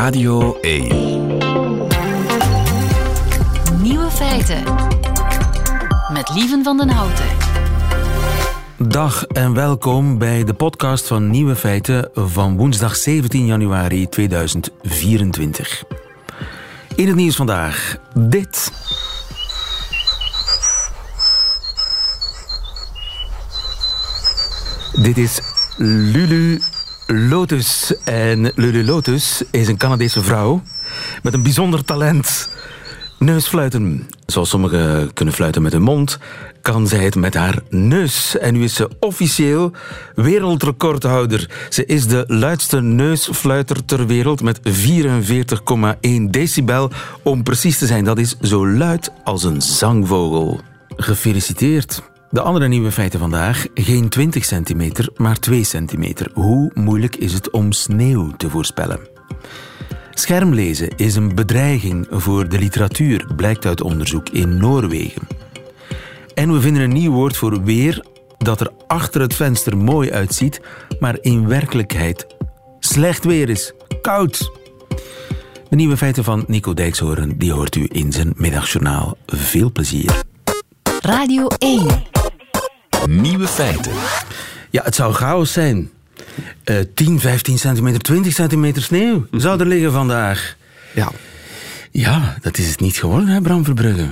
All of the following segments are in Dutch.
Radio 1. Nieuwe feiten. Met Lieven van den Houten. Dag en welkom bij de podcast van Nieuwe Feiten van woensdag 17 januari 2024. In het nieuws vandaag dit. Dit is Lulu Lotus. En Lulu Lotus is een Canadese vrouw met een bijzonder talent. Neusfluiten. Zoals sommigen kunnen fluiten met hun mond, kan zij het met haar neus. En nu is ze officieel wereldrecordhouder. Ze is de luidste neusfluiter ter wereld met 44,1 decibel. Om precies te zijn, dat is zo luid als een zangvogel. Gefeliciteerd. De andere nieuwe feiten vandaag. Geen 20 centimeter, maar 2 centimeter. Hoe moeilijk is het om sneeuw te voorspellen? Schermlezen is een bedreiging voor de literatuur, blijkt uit onderzoek in Noorwegen. En we vinden een nieuw woord voor weer dat er achter het venster mooi uitziet, maar in werkelijkheid slecht weer is. Koud. De nieuwe feiten van Nico Dijkshoorn, die hoort u in zijn middagjournaal. Veel plezier. Radio 1. Nieuwe feiten. Ja, het zou chaos zijn. Eh 10, 15 centimeter, 20 centimeter sneeuw zou er liggen vandaag. Ja, Ja, dat is het niet geworden, hè, Bram Verbrugge.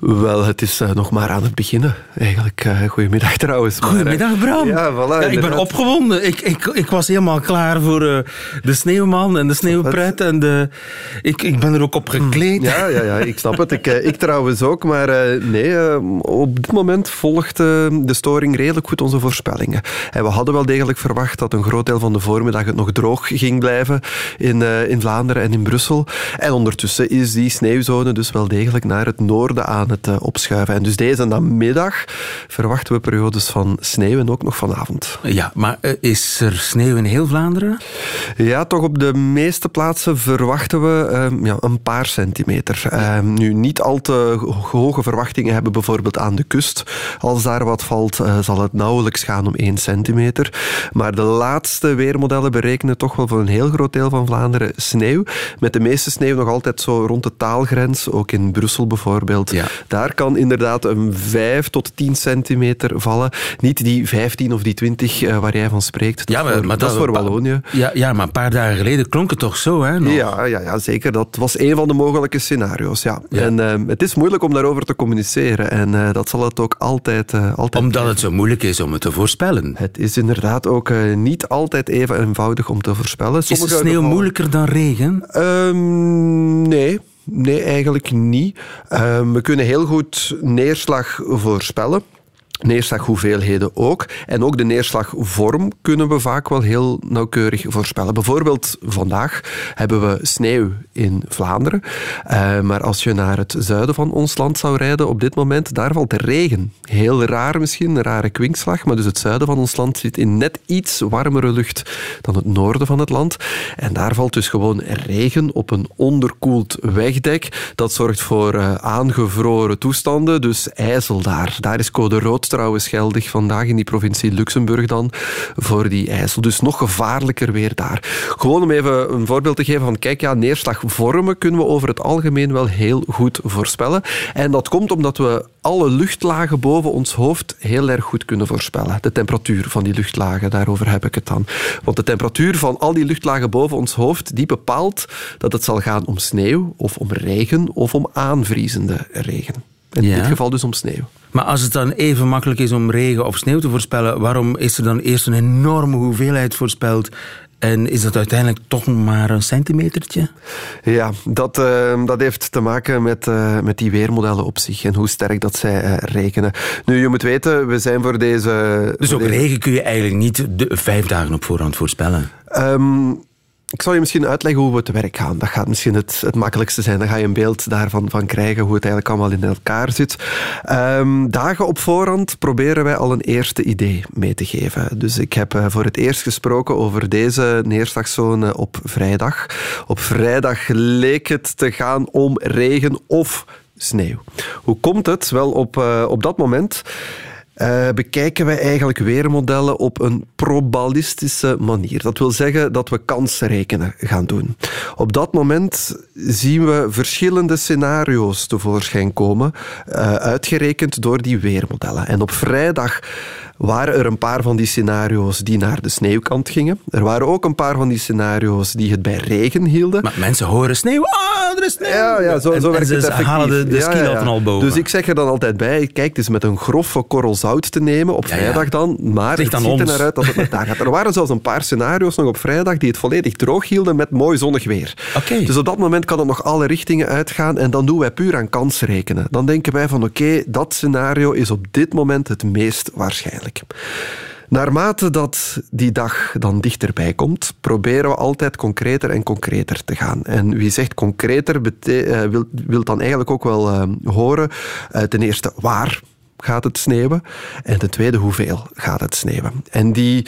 wel, het is eh, nog maar aan het beginnen. Eigenlijk, eh goedemiddag trouwens. maar, eh, Goedemiddag, Bram. Ja, voilà. Ja, ik ben opgewonden. Ik, ik, ik was helemaal klaar voor de sneeuwman en de sneeuwpret. En de, ik, ik ben er ook op gekleed. Ja, ja, ja, ik snap het. Ik, ik trouwens ook. Maar nee, op dit moment volgt de storing redelijk goed onze voorspellingen. En we hadden wel degelijk verwacht dat een groot deel van de voormiddag het nog droog ging blijven in, in Vlaanderen en in Brussel. En ondertussen is die sneeuwzone dus wel degelijk naar het noorden aan het eh, opschuiven. En dus deze namiddag verwachten we periodes van sneeuw en ook nog vanavond. Ja, maar eh, is er sneeuw in heel Vlaanderen? Ja, toch op de meeste plaatsen verwachten we ehm, ja, een paar centimeter. Ehm, nu, niet al te ho- hoge verwachtingen hebben bijvoorbeeld aan de kust. Als daar wat valt, eh, zal het nauwelijks gaan om 1 centimeter. Maar de laatste weermodellen berekenen toch wel voor een heel groot deel van Vlaanderen sneeuw. Met de meeste sneeuw nog altijd zo rond de taalgrens, ook in Brussel bijvoorbeeld. Ja. Daar kan inderdaad een 5 tot 10 centimeter vallen. Niet die 15 of die 20 eh, waar jij van spreekt. Dat, is voor, dat is voor Wallonië. Ja, ja, maar een paar dagen geleden klonk het toch zo, hè? nog? Ja, ja, ja, zeker. Dat was een van de mogelijke scenario's. Ja. Ja. En eh, het is moeilijk om daarover te communiceren. En eh, dat zal het ook altijd, altijd Omdat het zo moeilijk is om het te voorspellen. Het is inderdaad ook niet altijd even eenvoudig om te voorspellen. Is de sneeuw gevallen- moeilijker dan regen? Ehm, nee. Nee, eigenlijk niet. Ehm, we kunnen heel goed neerslag voorspellen. Neerslaghoeveelheden ook. En ook de neerslagvorm kunnen we vaak wel heel nauwkeurig voorspellen. Bijvoorbeeld vandaag hebben we sneeuw in Vlaanderen. Eh, maar als je naar het zuiden van ons land zou rijden op dit moment, daar valt regen. Heel raar misschien, een rare kwinkslag. Maar dus het zuiden van ons land zit in net iets warmere lucht dan het noorden van het land. En daar valt dus gewoon regen op een onderkoeld wegdek. Dat zorgt voor eh, aangevroren toestanden, dus ijzel daar. Daar is code rood trouwens geldig vandaag in die provincie Luxemburg dan voor die ijzel. Dus nog gevaarlijker weer daar. Gewoon om even een voorbeeld te geven van kijk, ja, neerslagvormen kunnen we over het algemeen wel heel goed voorspellen. En dat komt omdat we alle luchtlagen boven ons hoofd heel erg goed kunnen voorspellen. De temperatuur van die luchtlagen, daarover heb ik het dan. Want de temperatuur van al die luchtlagen boven ons hoofd, die bepaalt dat het zal gaan om sneeuw, of om regen, of om aanvriezende regen. In Ja. dit geval dus om sneeuw. Maar als het dan even makkelijk is om regen of sneeuw te voorspellen, waarom is er dan eerst een enorme hoeveelheid voorspeld en is dat uiteindelijk toch maar een centimetertje? Ja, dat, eh, dat heeft te maken met, eh, met die weermodellen op zich en hoe sterk dat zij eh, rekenen. Nu, je moet weten, we zijn voor deze... Dus ook deze- regen kun je eigenlijk niet de, vijf dagen op voorhand voorspellen. Ehm, ik zal je misschien uitleggen hoe we te werk gaan. Dat gaat misschien het, het makkelijkste zijn. Dan ga je een beeld daarvan van krijgen hoe het eigenlijk allemaal in elkaar zit. Ehm, dagen op voorhand proberen wij al een eerste idee mee te geven. Dus ik heb eh, voor het eerst gesproken over deze neerslagzone op vrijdag. Op vrijdag leek het te gaan om regen of sneeuw. Hoe komt het? Wel, op, eh, op dat moment eh, bekijken wij eigenlijk weermodellen op een probabilistische manier. Dat wil zeggen dat we kansrekenen gaan doen. Op dat moment zien we verschillende scenario's tevoorschijn komen, uh, uitgerekend door die weermodellen. En op vrijdag waren er een paar van die scenario's die naar de sneeuwkant gingen. Er waren ook een paar van die scenario's die het bij regen hielden. Maar mensen horen sneeuw. Ah, er is sneeuw. Ja, ja zo, zo werkt en het effectief. halen de, de Ja, ski ja, al boven. Dus ik zeg er dan altijd bij, kijk, het is met een grove korrel zout te nemen op vrijdag dan, maar het ziet er naar uit dat het met daar gaat. Er waren zelfs een paar scenario's nog op vrijdag die het volledig droog hielden met mooi zonnig weer. Dus op dat moment kan het nog alle richtingen uitgaan en dan doen wij puur aan kans rekenen. Dan denken wij van oké, dat scenario is op dit moment het meest waarschijnlijk. Naarmate dat die dag dan dichterbij komt, proberen we altijd concreter en concreter te gaan. En wie zegt concreter, eh, wil, wil dan eigenlijk ook wel eh, horen, eh, ten eerste waar gaat het sneeuwen en ten tweede hoeveel gaat het sneeuwen. En die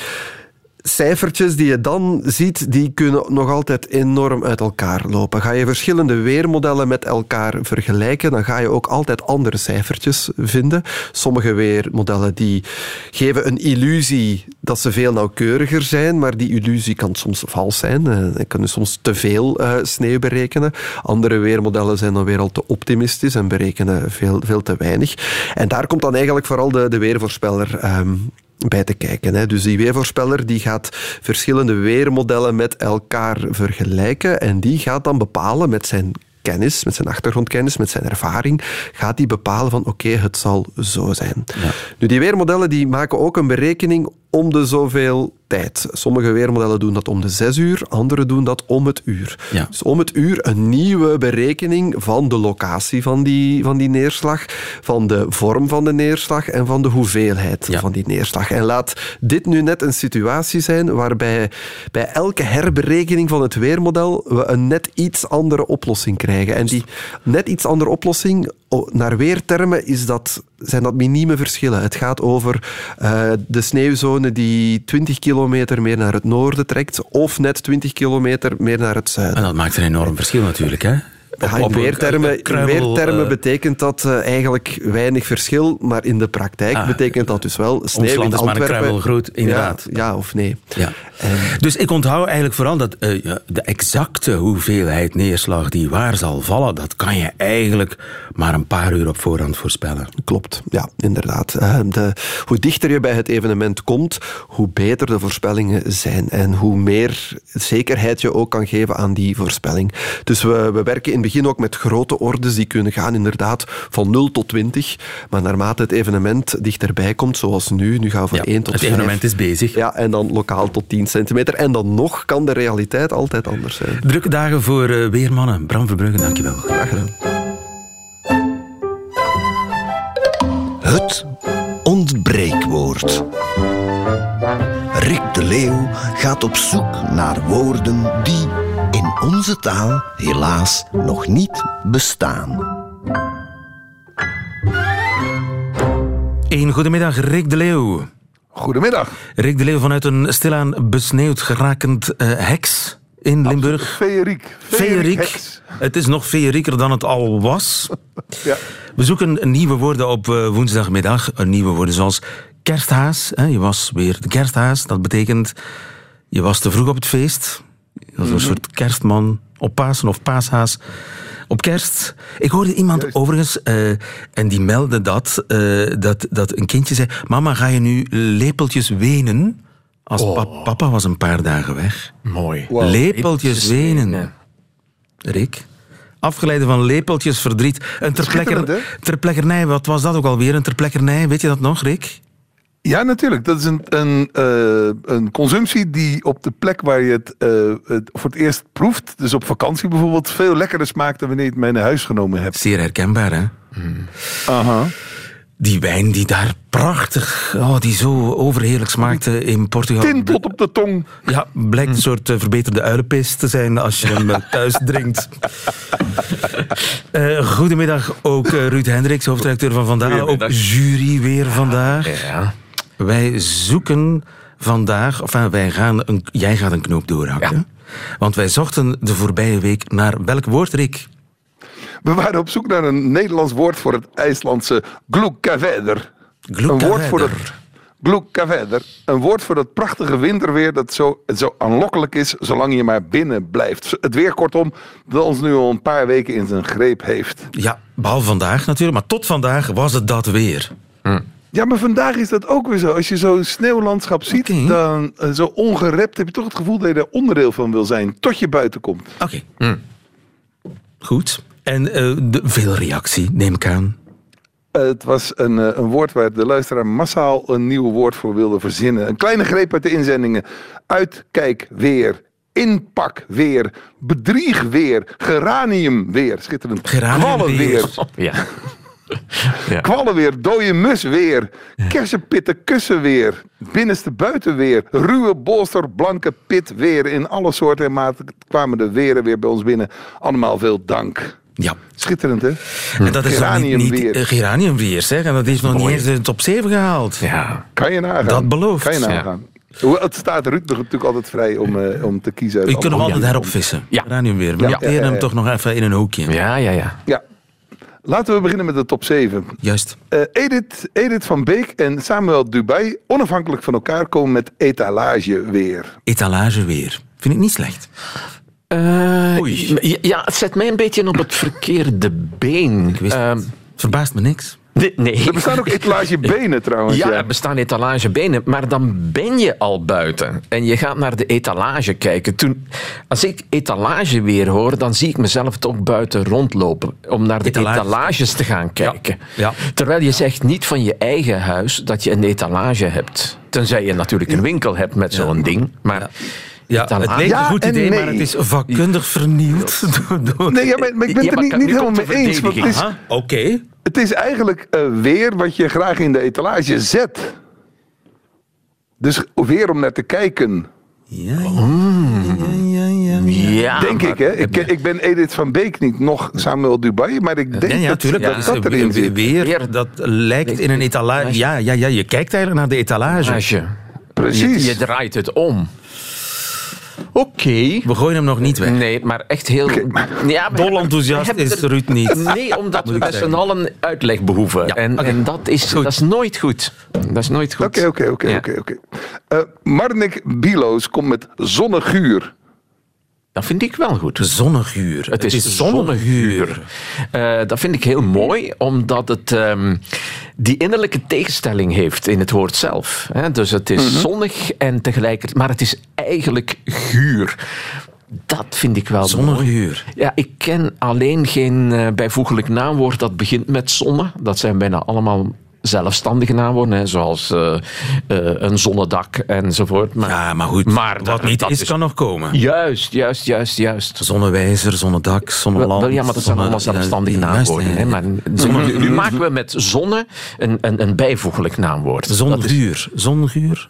cijfertjes die je dan ziet, die kunnen nog altijd enorm uit elkaar lopen. Ga je verschillende weermodellen met elkaar vergelijken, dan ga je ook altijd andere cijfertjes vinden. Sommige weermodellen die geven een illusie dat ze veel nauwkeuriger zijn, maar die illusie kan soms vals zijn. Eh, Ze kunnen soms te veel eh, sneeuw berekenen. Andere weermodellen zijn dan weer al te optimistisch en berekenen veel, veel te weinig. En daar komt dan eigenlijk vooral de, de weervoorspeller ehm, bij te kijken. Hè. Dus die weervoorspeller die gaat verschillende weermodellen met elkaar vergelijken en die gaat dan bepalen met zijn kennis, met zijn achtergrondkennis, met zijn ervaring, gaat die bepalen van oké, het zal zo zijn. Nu, die weermodellen die maken ook een berekening om de zoveel tijd. Sommige weermodellen doen dat om de zes uur, andere doen dat om het uur. Ja. Dus om het uur een nieuwe berekening van de locatie van die, van die neerslag, van de vorm van de neerslag en van de hoeveelheid Ja. van die neerslag. En laat dit nu net een situatie zijn waarbij bij elke herberekening van het weermodel we een net iets andere oplossing krijgen. En die net iets andere oplossing, naar weertermen, is dat, zijn dat minieme verschillen. Het gaat over eh, de sneeuwzone die 20 kilometer meer naar het noorden trekt, of net 20 kilometer meer naar het zuiden. En dat maakt een enorm verschil natuurlijk, hè? In weertermen, eh, betekent dat eh, eigenlijk weinig verschil, maar in de praktijk Ah, betekent dat dus wel sneeuw in is maar een Antwerpen. groot, inderdaad. Ja, ja of nee. Ja. Dus ik onthoud eigenlijk vooral dat eh, de exacte hoeveelheid neerslag die waar zal vallen, dat kan je eigenlijk maar een paar uur op voorhand voorspellen. Klopt, ja, inderdaad. De, hoe dichter je bij het evenement komt, hoe beter de voorspellingen zijn en hoe meer zekerheid je ook kan geven aan die voorspelling. Dus we, we werken in begin ook met grote ordes die kunnen gaan inderdaad van 0 tot 20, maar naarmate het evenement dichterbij komt, zoals nu, nu gaan we van Ja, 1 tot het 5. evenement is bezig. Ja, en dan lokaal tot 10 centimeter. En dan nog kan de realiteit altijd anders zijn. Drukke dagen voor eh, weermannen. Bram Verbrugge, dankjewel. Graag gedaan. Het ontbreekwoord. Rick de Leeuw gaat op zoek naar woorden die in onze taal helaas nog niet bestaan. Een goedemiddag, Rick de Leeuw. Goedemiddag. Rick de Leeuw vanuit een stilaan besneeuwd gerakend eh, heks in Limburg. Feeriek. Feeriek. Het is nog feerieker dan het al was. Ja. We zoeken nieuwe woorden op eh, woensdagmiddag. Een nieuwe woorden zoals kersthaas. Hè? Je was weer de kersthaas. Dat betekent, je was te vroeg op het feest. Je was een soort kerstman op Pasen of paashaas op kerst. Ik hoorde iemand Juist. overigens, eh, en die meldde dat, eh, dat, dat een kindje zei... Mama, ga je nu lepeltjes wenen? Als pa- papa was een paar dagen weg. Mooi. Lepeltjes wenen. Rick? Afgeleide van lepeltjes verdriet. Een terplekker, terplekkernij, wat was dat ook alweer? Een terplekkernij, weet je dat nog, Rick? Ja, natuurlijk. Dat is een, een, eh, een consumptie die op de plek waar je het, eh, het voor het eerst proeft, dus op vakantie bijvoorbeeld, veel lekkerder smaakt dan wanneer je het mee naar huis genomen hebt. Zeer herkenbaar, hè? Aha. Die wijn die daar prachtig, oh, die zo overheerlijk smaakte in Portugal. Tintelt op de tong. Ja, blijkt een soort eh, verbeterde uilenpis te zijn als je hem thuis drinkt. Eh, goedemiddag ook Ruud Hendricks, hoofdredacteur van Vandaag. Ook jury weer vandaag. Ja. Wij zoeken vandaag, of enfin, wij gaan een, jij gaat een knoop doorhakken. Want wij zochten de voorbije week naar welk woord, Rick? We waren op zoek naar een Nederlands woord voor het IJslandse glukkavæder. Een woord voor dat... Gloekkaverder. Een woord voor dat prachtige winterweer dat zo, zo aanlokkelijk is zolang je maar binnen blijft. Het weer kortom dat ons nu al een paar weken in zijn greep heeft. Ja, behalve vandaag natuurlijk, maar tot vandaag was het dat weer. Ja, maar vandaag is dat ook weer zo. Als je zo'n sneeuwlandschap ziet, dan eh, zo ongerept heb je toch het gevoel dat je er onderdeel van wil zijn. Tot je buiten komt. Oké. Goed. En eh, de, veel reactie, neem ik aan. Het was een, eh, een woord waar de luisteraar massaal een nieuw woord voor wilde verzinnen. Een kleine greep uit de inzendingen. Uitkijk weer. Inpak weer. Bedrieg weer. Geranium weer. Schitterend. Geranium weer. Ja. ja. Kwallen weer. Dode mus weer. Kersenpitten kussen weer. Binnenste buiten weer. Ruwe bolster blanke pit weer. In alle soorten en maten kwamen de weren weer bij ons binnen. Allemaal veel dank. Ja. Schitterend hè? En dat is nog niet, niet Geraniumweer. eh, geraniumweer, zeg. En dat heeft nog niet eens de top 7 gehaald. ja. Kan je nagaan. Dat belooft. Kan je nagaan. Hoewel, Het staat Ruud natuurlijk altijd vrij om, eh, om te kiezen. Je kunt hem altijd heropvissen. Ja. Geraniumweer. We Ja. Ja, ja, ja. hem toch nog even in een hoekje. Ja, ja, ja. Ja. Laten we beginnen met de top 7. Juist. Eh, Edith, Edith van Beek en Samuel Dubai, onafhankelijk van elkaar, komen met etalage weer. Etalageweer. Vind ik niet slecht. Eh, Oei. ja, het zet mij een beetje op het verkeerde been. wist. Ehm, Het verbaast me niks. Nee, nee. Er bestaan ook etalagebenen trouwens. Ja, Ja, er bestaan etalagebenen, maar dan ben je al buiten. En je gaat naar de etalage kijken. Toen, als ik etalage weer hoor, dan zie ik mezelf toch buiten rondlopen. Om naar de Etalages. etalages te gaan kijken. Ja. Terwijl je zegt niet van je eigen huis dat je een etalage hebt. Tenzij je natuurlijk een winkel hebt met zo'n ding. Maar Ja, het leek een goed idee, nee. maar het is vakkundig vernield. door, door- Nee, ja, maar, maar ik ben Ja, het er niet, helemaal mee eens. Het het is eigenlijk eh, weer wat je graag in de etalage zet. Dus weer om naar te kijken. Ja, ja, ja, ja, ja. ja, Denk ik, hè? Ik, ik ben Edith van Beek niet, nog Samuel Dubai, maar ik denk Ja, ja, dat, dat dat, dat is erin weer, zit. weer, Weer. dat lijkt in een etalage. Ja, ja, ja, je kijkt eigenlijk naar de etalage. Etalage. Precies. Je, je draait het om. Oké. We gooien hem nog niet weg. Nee, maar echt heel... Ja, maar- Dol enthousiast is er- Ruud niet. Nee, omdat we met z'n allen uitleg behoeven. Ja, en, dat, is, Goed. dat is nooit goed. Dat is nooit goed. Oké, oké, oké, oké, oké. Eh, Marnik Biloos komt met zonneguur. Dat vind ik wel goed. Zonneguur. Het is, zonneguur. Eh, dat vind ik heel mooi, omdat het ehm, die innerlijke tegenstelling heeft in het woord zelf. Dus het is zonnig en tegelijkertijd... Maar het is eigenlijk guur. Dat vind ik wel mooi. Zonneguur. Ja, ik ken alleen geen eh, bijvoeglijk naamwoord dat begint met zonne. Dat zijn bijna allemaal zelfstandige naamwoorden, hè, zoals eh, eh, een zonnedak enzovoort. Maar, Ja, maar goed. Maar wat dat- niet is, is- kan nog komen. Juist, juist, juist, juist. Zonnewijzer, zonnedak, zonneland. wel, ja, maar dat zijn allemaal zelfstandige ja, naamwoorden. hè, maar nu, nu maken we met zonne een, een, een bijvoeglijk naamwoord. Dat is- Zonneguur.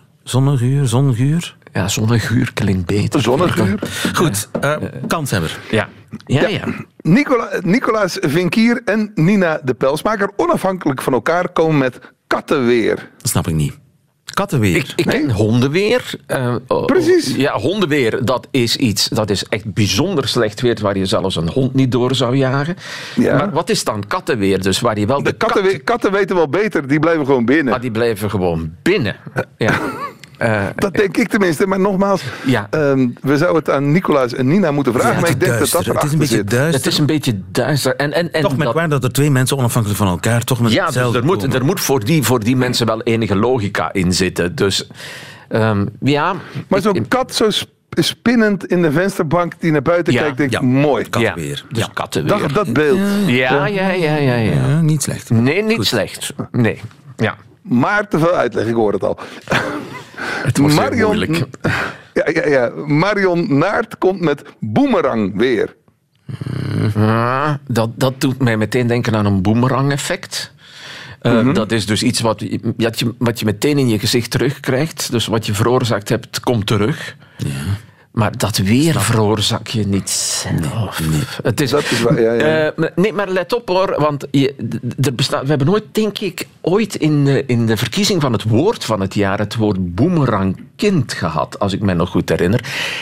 Zonneguur. Ja, zonneguur klinkt beter. Zonneguur. Goed. eh kanshebber. Ja, ja, ja. Nicola, Nicolaas Vinkier en Nina de Pelsmaker, onafhankelijk van elkaar, komen met kattenweer. Dat snap ik niet. Kattenweer. Ik, ik ken hondenweer. eh, oh, Precies. Ja, hondenweer, dat is iets, dat is echt bijzonder slecht weer, waar je zelfs een hond niet door zou jagen. Ja. Maar wat is dan kattenweer? Dus waar je wel de, De katten, we- katten weten wel beter, die blijven gewoon binnen. Maar die blijven gewoon binnen. Ja. Eh, Dat denk ik tenminste. Maar nogmaals, Ja. ehm, we zouden het aan Nicolaas en Nina moeten vragen. Ja, maar ik denk dat duister. dat Het is een beetje zit. duister. het is een beetje duister. En, en, en Toch dat- merkwaardig dat er twee mensen onafhankelijk van elkaar toch met Ja, dus hetzelfde er moet, komen. er moet voor, die, voor die mensen wel enige logica in zitten. Dus ehm, ja. Maar zo'n kat zo sp- spinnend in de vensterbank die naar buiten Ja, kijkt, denk ik, ja. mooi. ja, kattenweer. Dus Ja. kattenweer. Dat, dat beeld. Ja, ja, ja, ja, ja. Ja, niet slecht. Nee, niet Goed. slecht. Nee. Ja. Maar te veel uitleg, ik hoor het al. Het wordt heel moeilijk. Ja, ja, ja. Marion Naert komt met boemerang weer. Ah, dat, dat doet mij meteen denken aan een boemerang-effect. Eh, Dat is dus iets wat, je- wat, je, wat je meteen in je gezicht terugkrijgt. Dus wat je veroorzaakt hebt, komt terug. Maar dat weer veroorzaak je niet zelf. Het is, Dat is waar, ja, ja. Eh, maar- nee, maar let op hoor, want je, er bestaat, we hebben nooit, denk ik, ooit in de, in de verkiezing van het woord van het jaar het woord boemerangkind gehad, als ik me nog goed herinner.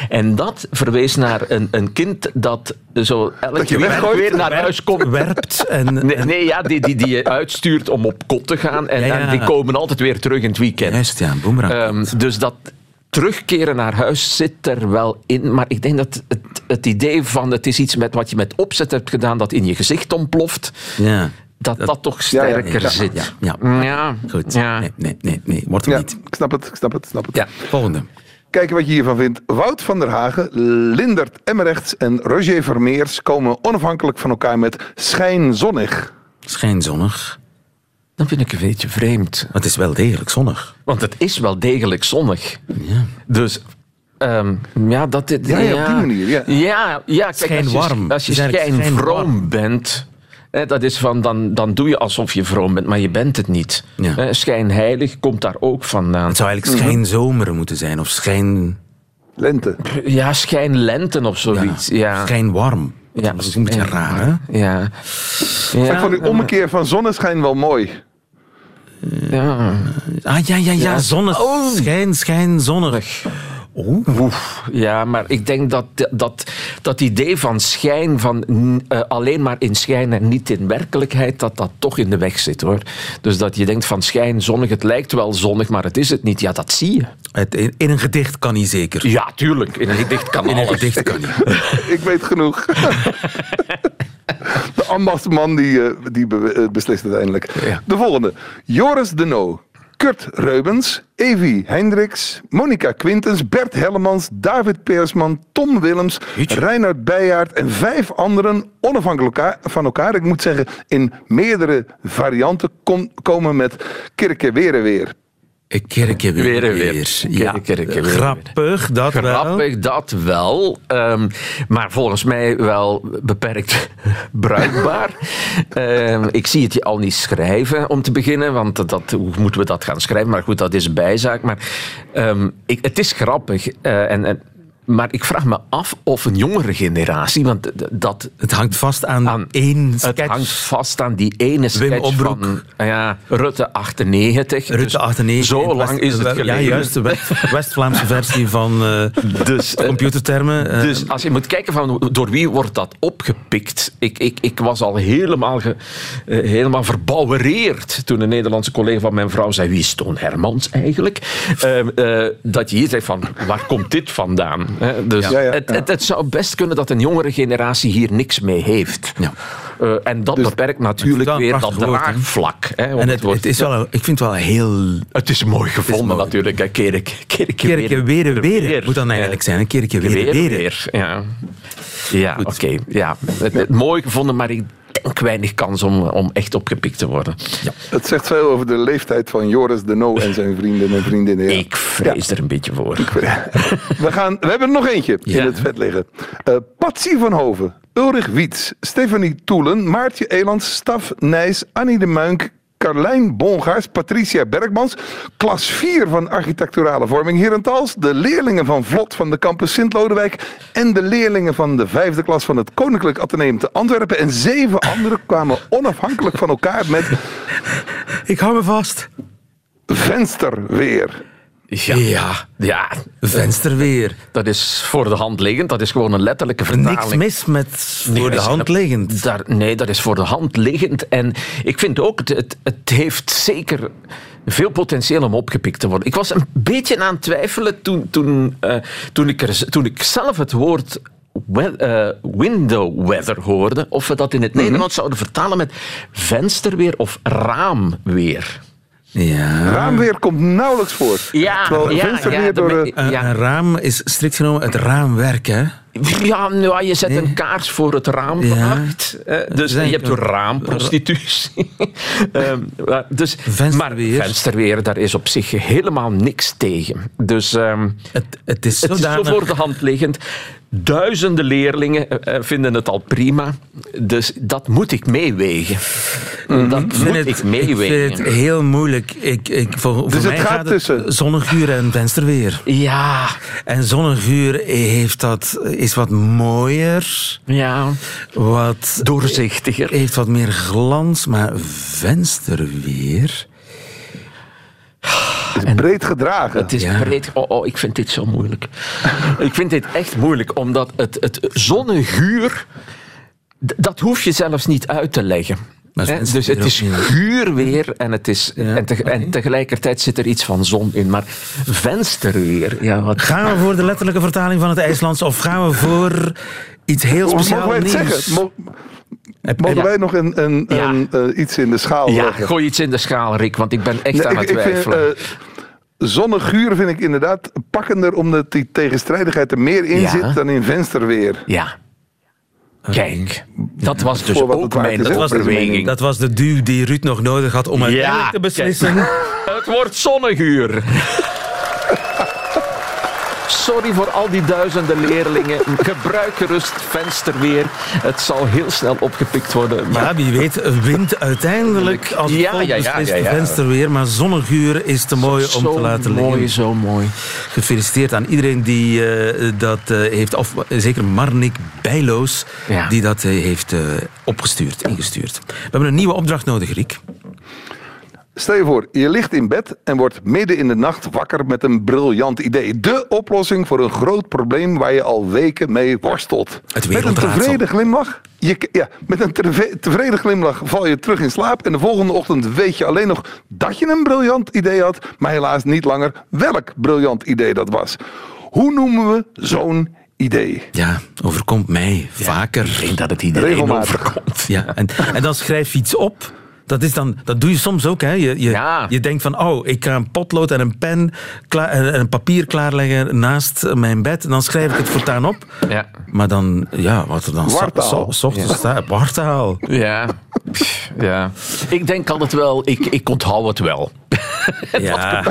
En dat verwees naar een, een kind dat zo elke je week weer naar huis komt. Werpt en... Nee, nee ja, die, die, die je uitstuurt om op kot te gaan. En, Ja, ja. en die komen altijd weer terug in het weekend. Juist, ja, boemerang. Ehm, dus dat terugkeren naar huis zit er wel in. Maar ik denk dat het, het idee van het is iets met wat je met opzet hebt gedaan dat in je gezicht ontploft, ja. dat dat, toch Ja, ja, sterker ja, zit. ja, ja. ja. Goed. Ja. Nee, nee, nee, nee. Wordt Ja, niet. ik snap het, ik snap het, ik snap het. Ja, volgende. Kijken wat je hiervan vindt. Wout van der Hagen, Lindert Emmerechts en Roger Vermeers komen onafhankelijk van elkaar met schijnzonnig. Schijnzonnig. Dan vind ik een beetje vreemd. Maar het is wel degelijk zonnig. Want het is wel degelijk zonnig. Ja. Dus ehm, ja, dat dit, Ja, ja, op die manier, ja. Ja, ja kijk, Schijnwarm. Als je, als je schijnvroom bent, hè, dat is van, dan, dan doe je alsof je vroom bent, maar je bent het niet. Ja. Hè, Schijnheilig komt daar ook vandaan. Het zou eigenlijk schijnzomer moeten zijn. Of schijn... Lente. Ja, schijnlenten of zoiets. Ja, Schijnwarm. Ja, dat is een beetje raar, hè? Ja. ik vond die ommekeer van zonneschijn wel mooi. ja. Ah, ja, ja, ja. Ja. Zonne. Oh. Schijn, schijn, Oh. Ja, maar ik denk dat dat, dat idee van schijn, van eh, alleen maar in schijn en niet in werkelijkheid, dat dat toch in de weg zit hoor. Dus dat je denkt van schijn, zonnig, het lijkt wel zonnig, maar het is het niet. Ja, dat zie je. Het, in, in een gedicht kan niet zeker. Ja, tuurlijk. In een gedicht kan In een alles. gedicht kan niet. Ik weet genoeg. De ambachtsman die, eh, die eh, beslist uiteindelijk. Ja. De volgende. Joris de No. Kurt Reubens, Evi Hendricks, Monica Quintens, Bert Hellemans, David Peersman, Tom Willems, Jeetje. Reinhard Beijaard en vijf anderen onafhankelijk van elkaar. Ik moet zeggen, in meerdere varianten kom- komen met Kirke weer en weer. Een kerkje weer. Weer en weer. Ja, Kerkje weer grappig, dat wel. Grappig, dat wel. Ehm, maar volgens mij wel beperkt bruikbaar. Ehm, ik zie het je al niet schrijven om te beginnen, want dat, dat- hoe moeten we dat gaan schrijven? Maar goed, dat is een bijzaak. Maar ehm, ik, het is grappig. eh, en, en, maar ik vraag me af of een jongere generatie, want dat, Het hangt vast aan, Aan- één het sketch. hangt vast aan die ene sketch van ja, Rutte 98. Rutte Dus 98. Zo lang West- is het Ja, geleden. juist. De West- West-Vlaamse versie van eh, Dus, eh, computertermen. eh, Dus als je moet kijken van door wie wordt dat opgepikt. Ik, ik, ik was al helemaal, ge, helemaal verbouwereerd toen een Nederlandse collega van mijn vrouw zei: Wie is Toon Hermans eigenlijk? Ehm, eh, dat je hier zegt van waar komt dit vandaan? Hè, dus Ja, ja, het, ja. Het, het zou best kunnen dat een jongere generatie hier niks mee heeft. Ja. Eh, en dat beperkt natuurlijk een weer dat draagvlak. Hè, en het, is wel, ik vind het wel heel... het is mooi gevonden mooi. natuurlijk. hè. Kerk, kerk, Kerkje weer en weer. Moet dan eigenlijk zijn. Een kerkje weer en Weer, weer. weer, ja. Ja, oké. ja. Het, het mooi gevonden, maar ik denk weinig kans om, om echt opgepikt te worden. Het zegt veel over de leeftijd van Joris de No en zijn vrienden en vriendinnen. ja. Ik vrees er een beetje voor. We, gaan, we hebben er nog eentje in Ja. het vet liggen. Eh Patsy van Hoven, Ulrich Wiets, Stefanie Toelen, Maartje Elands, Staf Nijs, Annie de Muink, Carlijn Bongaars, Patricia Bergmans, klas 4 van architecturale vorming Herentals, de leerlingen van Vlot van de campus Sint-Lodewijk en de leerlingen van de vijfde klas van het Koninklijk Atheneum te Antwerpen. En zeven anderen kwamen onafhankelijk van elkaar met Ik hou me vast. vensterweer. Ja. ja, ja. Vensterweer. Dat is voor de hand liggend. Dat is gewoon een letterlijke Niks vertaling. mis met voor de hand liggend. Daar, nee, dat is voor de hand liggend. En ik vind ook, het, het, heeft zeker veel potentieel om opgepikt te worden. Ik was een beetje aan het twijfelen toen, toen, eh, toen, ik, er, toen ik zelf het woord we- eh, window weather hoorde, of we dat in het Nederlands zouden vertalen met vensterweer of raamweer. Ja. Raamweer komt nauwelijks voor. Ja, Terwijl ja, vensterweer ja, door de... Een, ja. een raam is strikt genomen het raamwerk, hè? Ja, nou, je zet een kaars voor het raam Ja. vannacht. eh, Dus je hebt raamprostitutie. Ehm, maar dus, Vensterweer. Maar vensterweer, daar is op zich helemaal niks tegen. Dus ehm, Het, het is het is zo voor de hand liggend. Duizenden leerlingen eh, eh, vinden het al prima. Dus dat moet ik meewegen. Dat Ik vind, moet het, ik ik meewegen. vind het heel moeilijk. Ik, ik, voor voor Dus het mij gaat tussen- zonneguur en vensterweer. Ja, En zonneguur heeft dat, is wat mooier, ja, wat, doorzichtiger. heeft wat meer glans, maar vensterweer... Het is breed gedragen. Het is Ja. breed. Oh, oh, ik vind dit zo moeilijk. ik vind dit echt moeilijk, omdat het, het zonneguur. Dat hoef je zelfs niet uit te leggen. Dus het is guur weer en, het is, Ja, en, te- en tegelijkertijd zit er iets van zon in. Maar vensterweer, ja, wat. Gaan we voor de letterlijke vertaling van het IJslands of gaan we voor iets heel Mogen speciaals wij het nieuws? zeggen? Mo- Mogen wij nog een, een, Ja. een, eh, iets in de schaal Ja, leggen? gooi iets in de schaal, Rick, want ik ben echt Nee, aan ik, het ik vind, twijfelen. eh, zonneguur vind ik inderdaad pakkender, omdat die tegenstrijdigheid er meer in Ja. zit dan in vensterweer. ja. Kijk, dat was dus het ook mijn dat, was de, overweging. dat was de duw die Ruud nog nodig had om uiteindelijk te beslissen. Het wordt zonneguur. Sorry voor al die duizenden leerlingen. Gebruik gerust vensterweer. Het zal heel snel opgepikt worden. Maar Ja, wie weet wint uiteindelijk als Ja, ja, ja, ja, ja. vensterweer. Maar zonneguur is te mooi om zo te laten mooi, liggen. zo mooi. Gefeliciteerd aan iedereen die eh, dat eh, heeft, of zeker Marnik Bijloos, die dat eh, heeft opgestuurd, ingestuurd. We hebben een nieuwe opdracht nodig, Riek. Stel je voor, je ligt in bed en wordt midden in de nacht wakker met een briljant idee. De oplossing voor een groot probleem waar je al weken mee worstelt. Het met een tevreden glimlach. Je, ja, met een tevreden glimlach val je terug in slaap. En de volgende ochtend weet je alleen nog dat je een briljant idee had. Maar helaas niet langer welk briljant idee dat was. Hoe noemen we zo'n idee? Ja, overkomt mij vaker. Ik denk dat het iedereen Regelmatig. overkomt. Ja, en, en dan schrijf je iets op. Dat, is dan, dat doe je soms ook. Hè. Je, je, Ja. je denkt van, oh, ik ga een potlood en een pen klaar, en een papier klaarleggen naast mijn bed. En dan schrijf ik het voortaan op. Ja. Maar dan, ja, wat er dan Wartaal. so- ochtends staat, wartaal. Ja. ja. Ik denk altijd wel, ik, ik onthoud het wel. Ja,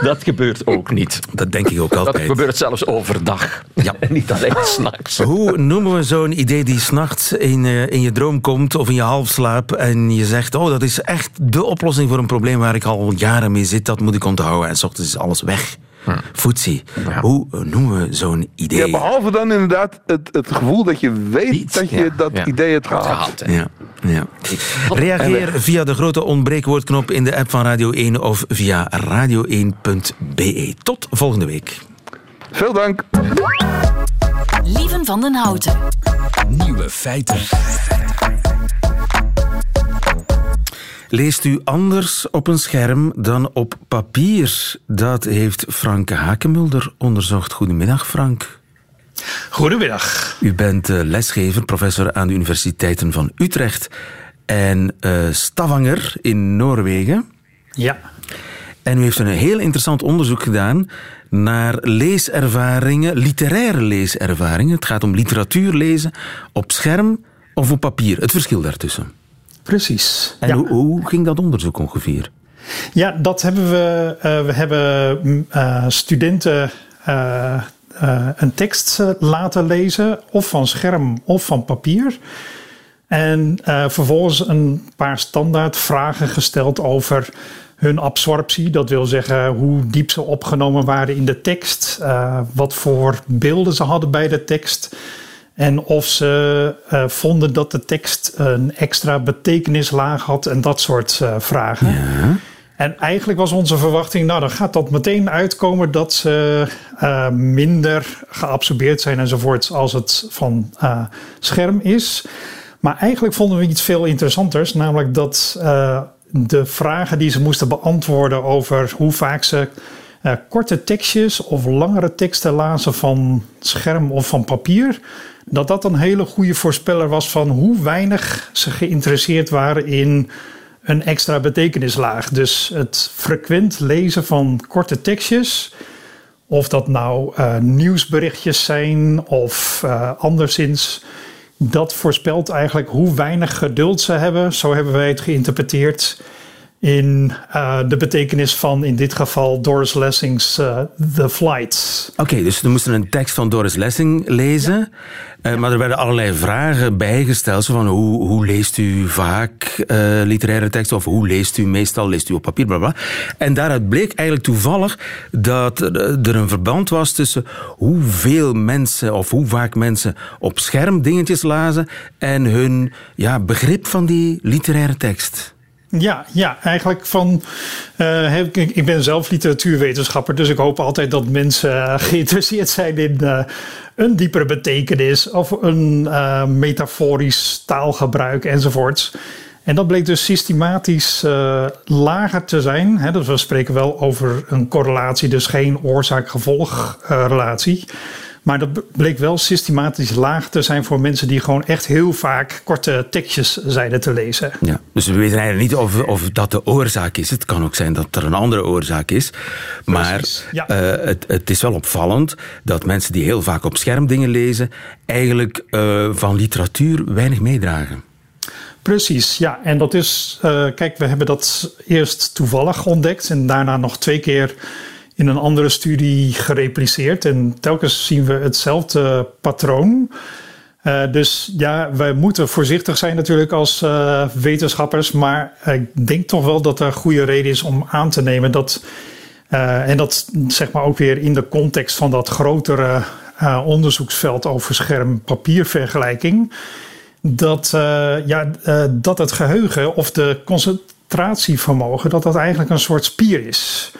Dat gebeurt ook niet. dat denk ik ook Dat altijd. gebeurt zelfs overdag. Ja. En niet alleen s'nachts. Hoe noemen we zo'n idee die s'nachts in, eh, in je droom komt of in je halfslaap en je zegt, oh, dat is echt de oplossing voor een probleem waar ik al jaren mee zit, dat moet ik onthouden. En s ochtends is alles weg. Foetsie. Hoe noemen we zo'n idee? Ja, behalve dan inderdaad het, het gevoel dat je weet Iets, dat je ja, dat ja. idee hebt gehad. Ja, ja. Reageer via de grote ontbreekwoordknop in de app van Radio 1 of via radio1.be. Tot volgende week. Veel dank. Lieven van den Houten. Nieuwe feiten. Leest u anders op een scherm dan op papier? Dat heeft Frank Hakemulder onderzocht. Goedemiddag, Frank. Goedemiddag. U bent eh, lesgever, professor aan de universiteiten van Utrecht en eh, Stavanger in Noorwegen. Ja. En u heeft een heel interessant onderzoek gedaan naar leeservaringen, literaire leeservaringen. Het gaat om literatuur lezen op scherm of op papier. Het verschil daartussen. Precies. En ja. hoe, hoe ging dat onderzoek ongeveer? ja, dat hebben we. eh, we hebben mm, eh, studenten eh, een tekst laten lezen, of van scherm of van papier. En vervolgens een paar standaard vragen gesteld over hun absorptie. Dat wil zeggen hoe diep ze opgenomen waren in de tekst, wat voor beelden ze hadden bij de tekst. En of ze eh, vonden dat de tekst een extra betekenislaag had en dat soort eh, vragen. En eigenlijk was onze verwachting, nou dan gaat dat meteen uitkomen dat ze eh, minder geabsorbeerd zijn enzovoort als het van scherm is. Maar eigenlijk vonden we iets veel interessanters, namelijk dat de vragen die ze moesten beantwoorden over hoe vaak ze eh, korte tekstjes of langere teksten lazen van scherm of van papier, dat dat een hele goede voorspeller was van hoe weinig ze geïnteresseerd waren in een extra betekenislaag. Dus het frequent lezen van korte tekstjes Of dat nou uh, nieuwsberichtjes zijn of uh, anderszins. Dat voorspelt eigenlijk hoe weinig geduld ze hebben. Zo hebben wij het geïnterpreteerd in uh, de betekenis van in dit geval Doris Lessing's uh, The Flights. Oké, okay, dus we moesten een tekst van Doris Lessing lezen. Uh, maar er werden allerlei vragen bijgesteld. Zo van hoe, hoe leest u vaak literaire teksten? Of hoe leest u meestal? Leest u op papier? Bla bla. En daaruit bleek eigenlijk toevallig dat er een verband was tussen hoeveel mensen of hoe vaak mensen op scherm dingetjes lazen en hun ja, begrip van die literaire tekst. Ja, ja, eigenlijk van. Uh, ik, ik, ben zelf literatuurwetenschapper, dus ik hoop altijd dat mensen uh, geïnteresseerd zijn in uh, een diepere betekenis of een metaforisch taalgebruik enzovoorts. En dat bleek dus systematisch lager te zijn. Hè, dus we spreken wel over een correlatie, dus geen oorzaak-gevolg relatie. Maar dat bleek wel systematisch laag te zijn voor mensen die gewoon echt heel vaak korte tekstjes zeiden te lezen. Ja, dus we weten eigenlijk niet of, of dat de oorzaak is. Het kan ook zijn dat er een andere oorzaak is. Maar ja. uh, het, het, is wel opvallend dat mensen die heel vaak op scherm dingen lezen, eigenlijk uh, van literatuur weinig meedragen. Precies, ja. En dat is, uh, kijk, we hebben dat eerst toevallig ontdekt en daarna nog twee keer in een andere studie gerepliceerd. En telkens zien we hetzelfde patroon. Uh, dus ja, wij moeten voorzichtig zijn natuurlijk als uh, wetenschappers. Maar ik denk toch wel dat er goede reden is om aan te nemen dat. Uh, en dat zeg maar ook weer in de context van dat grotere onderzoeksveld over scherm-papiervergelijking. Dat, ja, dat het geheugen of de concentratievermogen, dat dat eigenlijk een soort spier is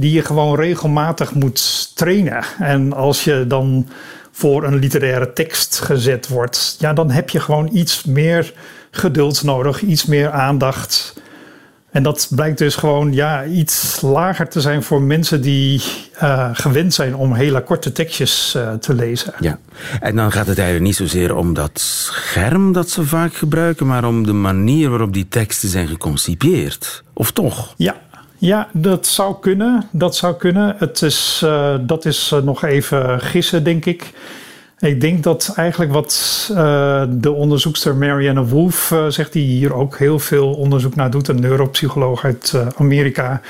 die je gewoon regelmatig moet trainen. En als je dan voor een literaire tekst gezet wordt, ja, dan heb je gewoon iets meer geduld nodig, iets meer aandacht. En dat blijkt dus gewoon ja, iets lager te zijn voor mensen die uh, gewend zijn om hele korte tekstjes uh, te lezen. Ja, en dan gaat het eigenlijk niet zozeer om dat scherm dat ze vaak gebruiken, maar om de manier waarop die teksten zijn geconcipieerd. Of toch? Ja, ja, dat zou kunnen. Dat zou kunnen. Het is, uh, dat is uh, nog even gissen, denk ik. Ik denk dat eigenlijk wat uh, de onderzoekster Marianne Wolf zegt, die hier ook heel veel onderzoek naar doet, een neuropsycholoog uit Amerika,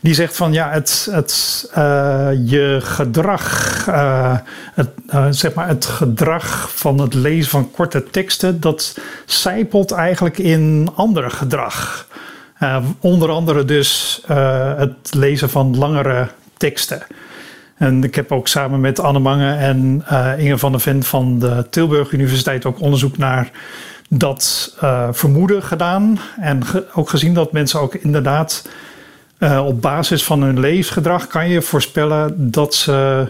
die zegt van ja, het, het, je gedrag, het, zeg maar het gedrag van het lezen van korte teksten, dat zijpelt eigenlijk in ander gedrag. Uh, onder andere dus uh, het lezen van langere teksten. En ik heb ook samen met Anne Mange en uh, Inge van der Ven van de Tilburg Universiteit ook onderzoek naar dat vermoeden gedaan. En ook gezien dat mensen ook inderdaad uh, op basis van hun leesgedrag kan je voorspellen dat ze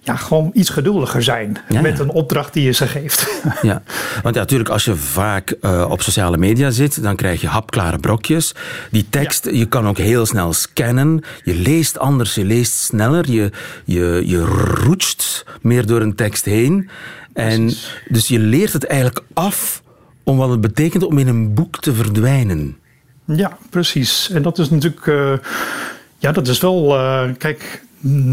ja, gewoon iets geduldiger zijn ja, met ja. een opdracht die je ze geeft. Ja, want ja, natuurlijk als je vaak uh, op sociale media zit, dan krijg je hapklare brokjes. Die tekst, je kan ook heel snel scannen. Je leest anders, je leest sneller. Je, je, je roetst meer door een tekst heen. En dus je leert het eigenlijk af om wat het betekent om in een boek te verdwijnen. Ja, precies. En dat is natuurlijk, uh, ja, dat is wel, uh, kijk,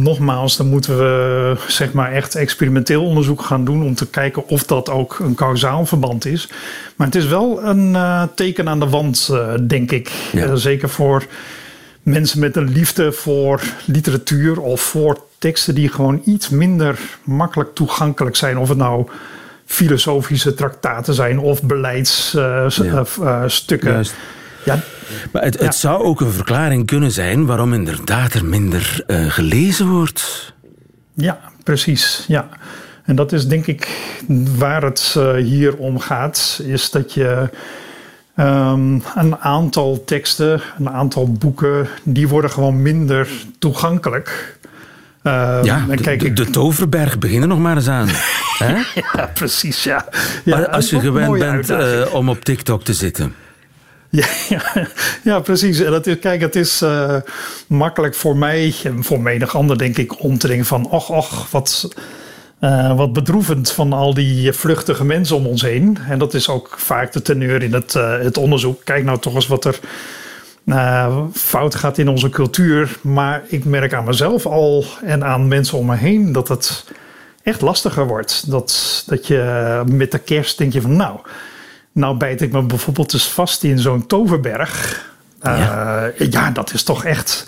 nogmaals, dan moeten we zeg maar echt experimenteel onderzoek gaan doen om te kijken of dat ook een kausaal verband is. Maar het is wel een uh, teken aan de wand, denk ik. Ja. zeker voor mensen met een liefde voor literatuur of voor teksten die gewoon iets minder makkelijk toegankelijk zijn. Of het nou filosofische traktaten zijn of beleidsstukken. Ja. Ja, maar het, het zou ook een verklaring kunnen zijn waarom inderdaad er minder uh, gelezen wordt. Ja, precies. Ja. En dat is denk ik waar het uh, hier om gaat, is dat je um, een aantal teksten, een aantal boeken, die worden gewoon minder toegankelijk. Uh, ja, de, kijk, de, de, Toverberg beginnen nog maar eens aan. ja, precies. Ja. ja Als je gewend bent uh, om op TikTok te zitten. Ja, ja, precies. Dat is, kijk, het is uh, makkelijk voor mij en voor menig ander, denk ik, om te denken van, och, och, wat, uh, wat bedroevend van al die vluchtige mensen om ons heen. En dat is ook vaak de teneur in het, uh, het onderzoek. Kijk nou toch eens wat er fout gaat in onze cultuur. Maar ik merk aan mezelf al en aan mensen om me heen dat het echt lastiger wordt. Dat, dat je met de kerst denk je van nou, nou bijt ik me bijvoorbeeld eens vast in zo'n toverberg. Uh, ja. dat is toch echt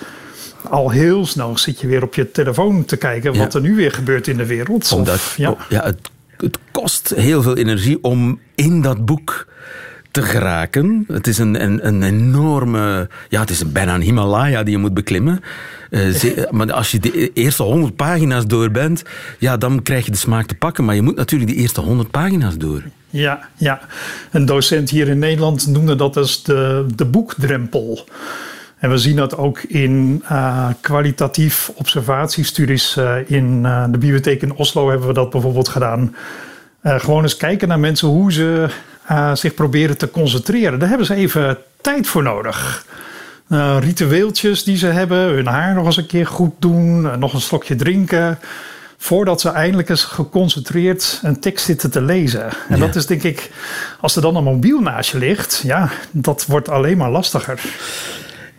al heel snel zit je weer op je telefoon te kijken wat er nu weer gebeurt in de wereld. Omdat, ja. ja, het, het kost heel veel energie om in dat boek te geraken. Het is een, een, een enorme... Ja, het is bijna een Himalaya die je moet beklimmen. Uh, maar als je de eerste 100 pagina's door bent, ja, dan krijg je de smaak te pakken. Maar je moet natuurlijk die eerste 100 pagina's door. Ja, ja. Een docent hier in Nederland noemde dat als de, de boekdrempel. En we zien dat ook in uh, kwalitatief observatiestudies. Uh, in de bibliotheek in Oslo hebben we dat bijvoorbeeld gedaan. gewoon eens kijken naar mensen hoe ze uh, zich proberen te concentreren. Daar hebben ze even tijd voor nodig. Uh, ritueeltjes die ze hebben, hun haar nog eens een keer goed doen, uh, nog een slokje drinken. Voordat ze eindelijk eens geconcentreerd een tekst zitten te lezen. En dat is denk ik, als er dan een mobiel naast je ligt, ja, dat wordt alleen maar lastiger.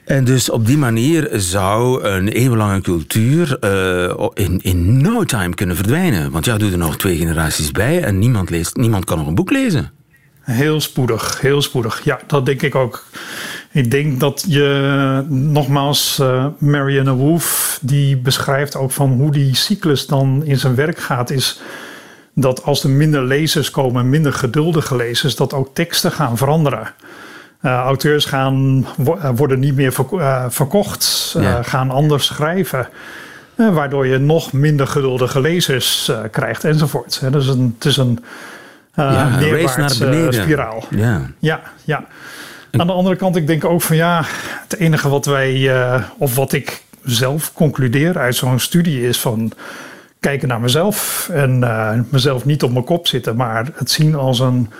En dus op die manier zou een eeuwenlange cultuur uh, in, in no time kunnen verdwijnen. Want ja, doe er nog twee generaties bij en niemand, leest, niemand kan nog een boek lezen. Heel spoedig, heel spoedig. Ja, dat denk ik ook. Ik denk dat je, nogmaals, uh, Marianne Wolf, die beschrijft ook van hoe die cyclus dan in zijn werk gaat, is dat als er minder lezers komen, minder geduldige lezers, dat ook teksten gaan veranderen. Uh, auteurs gaan, eh, worden niet meer verkocht, gaan anders schrijven. waardoor je nog minder geduldige lezers krijgt enzovoort. Dus een, het is een ja, neerwaarts naar beneden. Uh, spiraal. Ja. ja, ja. Aan de andere kant, ik denk ook van ja, het enige wat wij, uh, of wat ik zelf concludeer uit zo'n studie is van kijken naar mezelf en uh, mezelf niet op mijn kop zitten, maar het zien als een,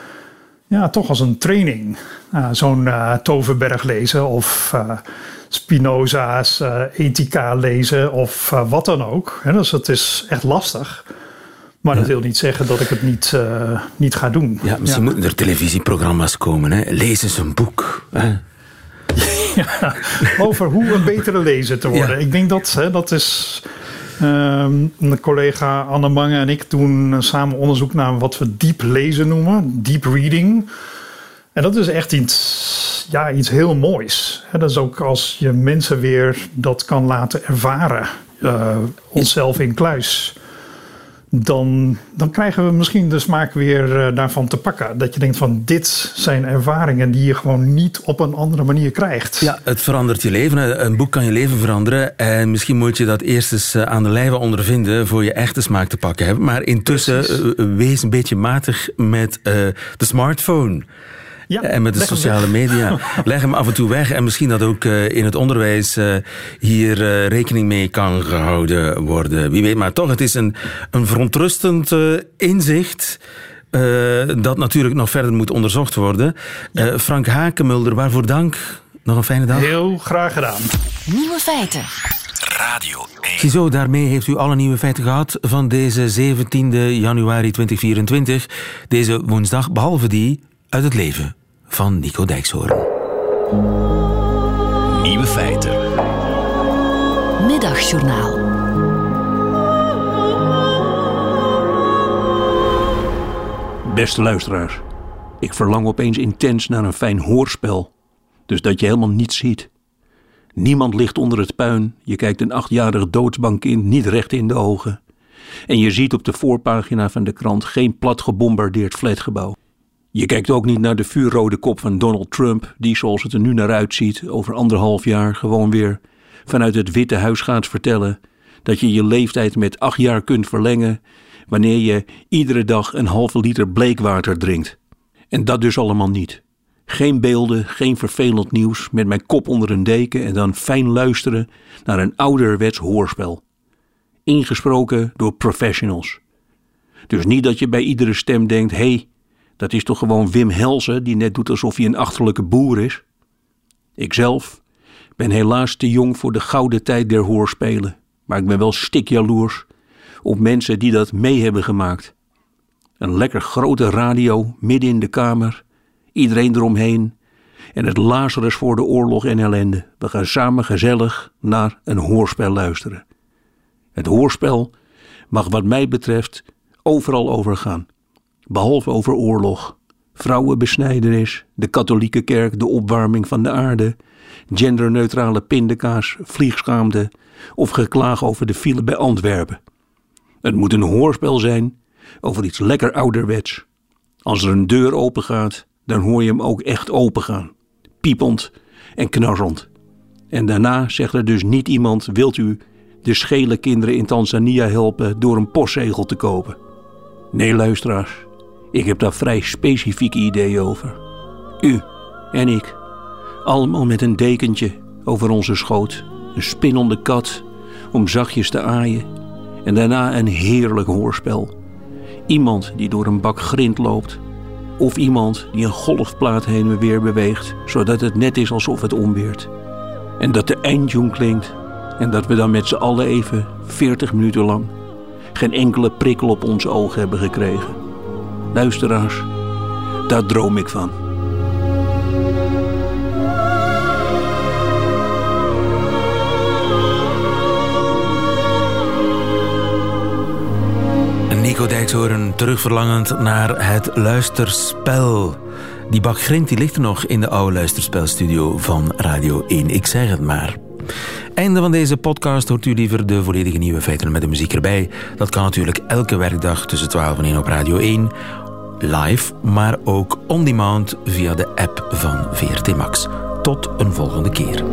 ja, toch als een training. zo'n Toverberg lezen of Spinoza's ethica lezen of wat dan ook. dus het is echt lastig. Maar dat wil niet zeggen dat ik het niet, uh, niet ga doen. Ja, misschien moeten er televisieprogramma's komen. Hè? Lees eens een boek. Hè? ja, over hoe een betere lezer te worden. Ik denk dat hè, dat is. Um, mijn collega Anne Mange en ik doen samen onderzoek naar wat we diep lezen noemen, deep reading. En dat is echt iets, ja, iets heel moois. Dat is ook als je mensen weer dat kan laten ervaren, uh, onszelf in kluis dan, dan krijgen we misschien de smaak weer uh, daarvan te pakken. Dat je denkt van dit zijn ervaringen die je gewoon niet op een andere manier krijgt. Ja, het verandert je leven. Een boek kan je leven veranderen. En misschien moet je dat eerst eens eh, aan de lijve ondervinden voor je echte smaak te pakken hebben. Maar intussen uh, wees een beetje matig met de smartphone. Ja, en met de sociale media. Leg hem af en toe weg. En misschien dat ook uh, in het onderwijs uh, hier rekening mee kan gehouden worden. Wie weet. Maar toch, het is een, een verontrustend inzicht. dat natuurlijk nog verder moet onderzocht worden. Ja. Frank Hakenmulder, waarvoor dank. Nog een fijne dag. Heel graag gedaan. Nieuwe feiten. Radio 1. Ziezo, daarmee heeft u alle nieuwe feiten gehad van deze 17 januari 2024. Deze woensdag, behalve die uit het leven van Nico Dijkshoorn. Nieuwe feiten. Middagjournaal. Beste luisteraars, ik verlang opeens intens naar een fijn hoorspel. Dus dat je helemaal niets ziet. Niemand ligt onder het puin, je kijkt een achtjarig doodsbankkind niet recht in de ogen. En je ziet op de voorpagina van de krant geen plat gebombardeerd flatgebouw. Je kijkt ook niet naar de vuurrode kop van Donald Trump, die zoals het er nu naar uitziet, over anderhalf jaar gewoon weer vanuit het Witte Huis gaat vertellen dat je je leeftijd met acht jaar kunt verlengen wanneer je iedere dag een halve liter bleekwater drinkt. En dat dus allemaal niet. Geen beelden, geen vervelend nieuws, met mijn kop onder een deken en dan fijn luisteren naar een ouderwets hoorspel. Ingesproken door professionals. Dus niet dat je bij iedere stem denkt: hé, hey, dat is toch gewoon Wim Helsen, die net doet alsof hij een achterlijke boer is? Ikzelf ben helaas te jong voor de gouden tijd der hoorspelen, maar ik ben wel stikjaloers op mensen die dat mee hebben gemaakt. Een lekker grote radio midden in de kamer, iedereen eromheen, En het Lazarus voor de oorlog en ellende. We gaan samen gezellig naar een hoorspel luisteren. Het hoorspel mag wat mij betreft overal overgaan. Behalve over oorlog, vrouwenbesnijdenis, de katholieke kerk, de opwarming van de aarde, genderneutrale pindakaas, vliegschaamte of geklaag over de file bij Antwerpen. Het moet een hoorspel zijn over iets lekker ouderwets. Als er een deur open gaat, dan hoor je hem ook echt open gaan. Piepend en knarrend. En daarna zegt er dus niet iemand: wilt u de schele kinderen in Tanzania helpen door een postzegel te kopen? Nee, luisteraars, ik heb daar vrij specifieke ideeën over. U en ik, allemaal met een dekentje over onze schoot, een spinnende kat om zachtjes te aaien en daarna een heerlijk hoorspel. Iemand die door een bak grind loopt of iemand die een golfplaat heen en weer beweegt, zodat het net is alsof het omweert. En dat de eindtune klinkt en dat we dan met z'n allen even 40 minuten lang geen enkele prikkel op onze ogen hebben gekregen. Luisteraars, daar droom ik van. Nico Dijkshoorn terugverlangend naar het luisterspel. Die bak grind die ligt er nog in de oude luisterspelstudio van Radio 1. Ik zeg het maar. Einde van deze podcast hoort u liever de volledige nieuwe feiten met de muziek erbij. Dat kan natuurlijk elke werkdag tussen 12 en 1 op Radio 1. Live, maar ook on demand via de app van VRT Max. Tot een volgende keer.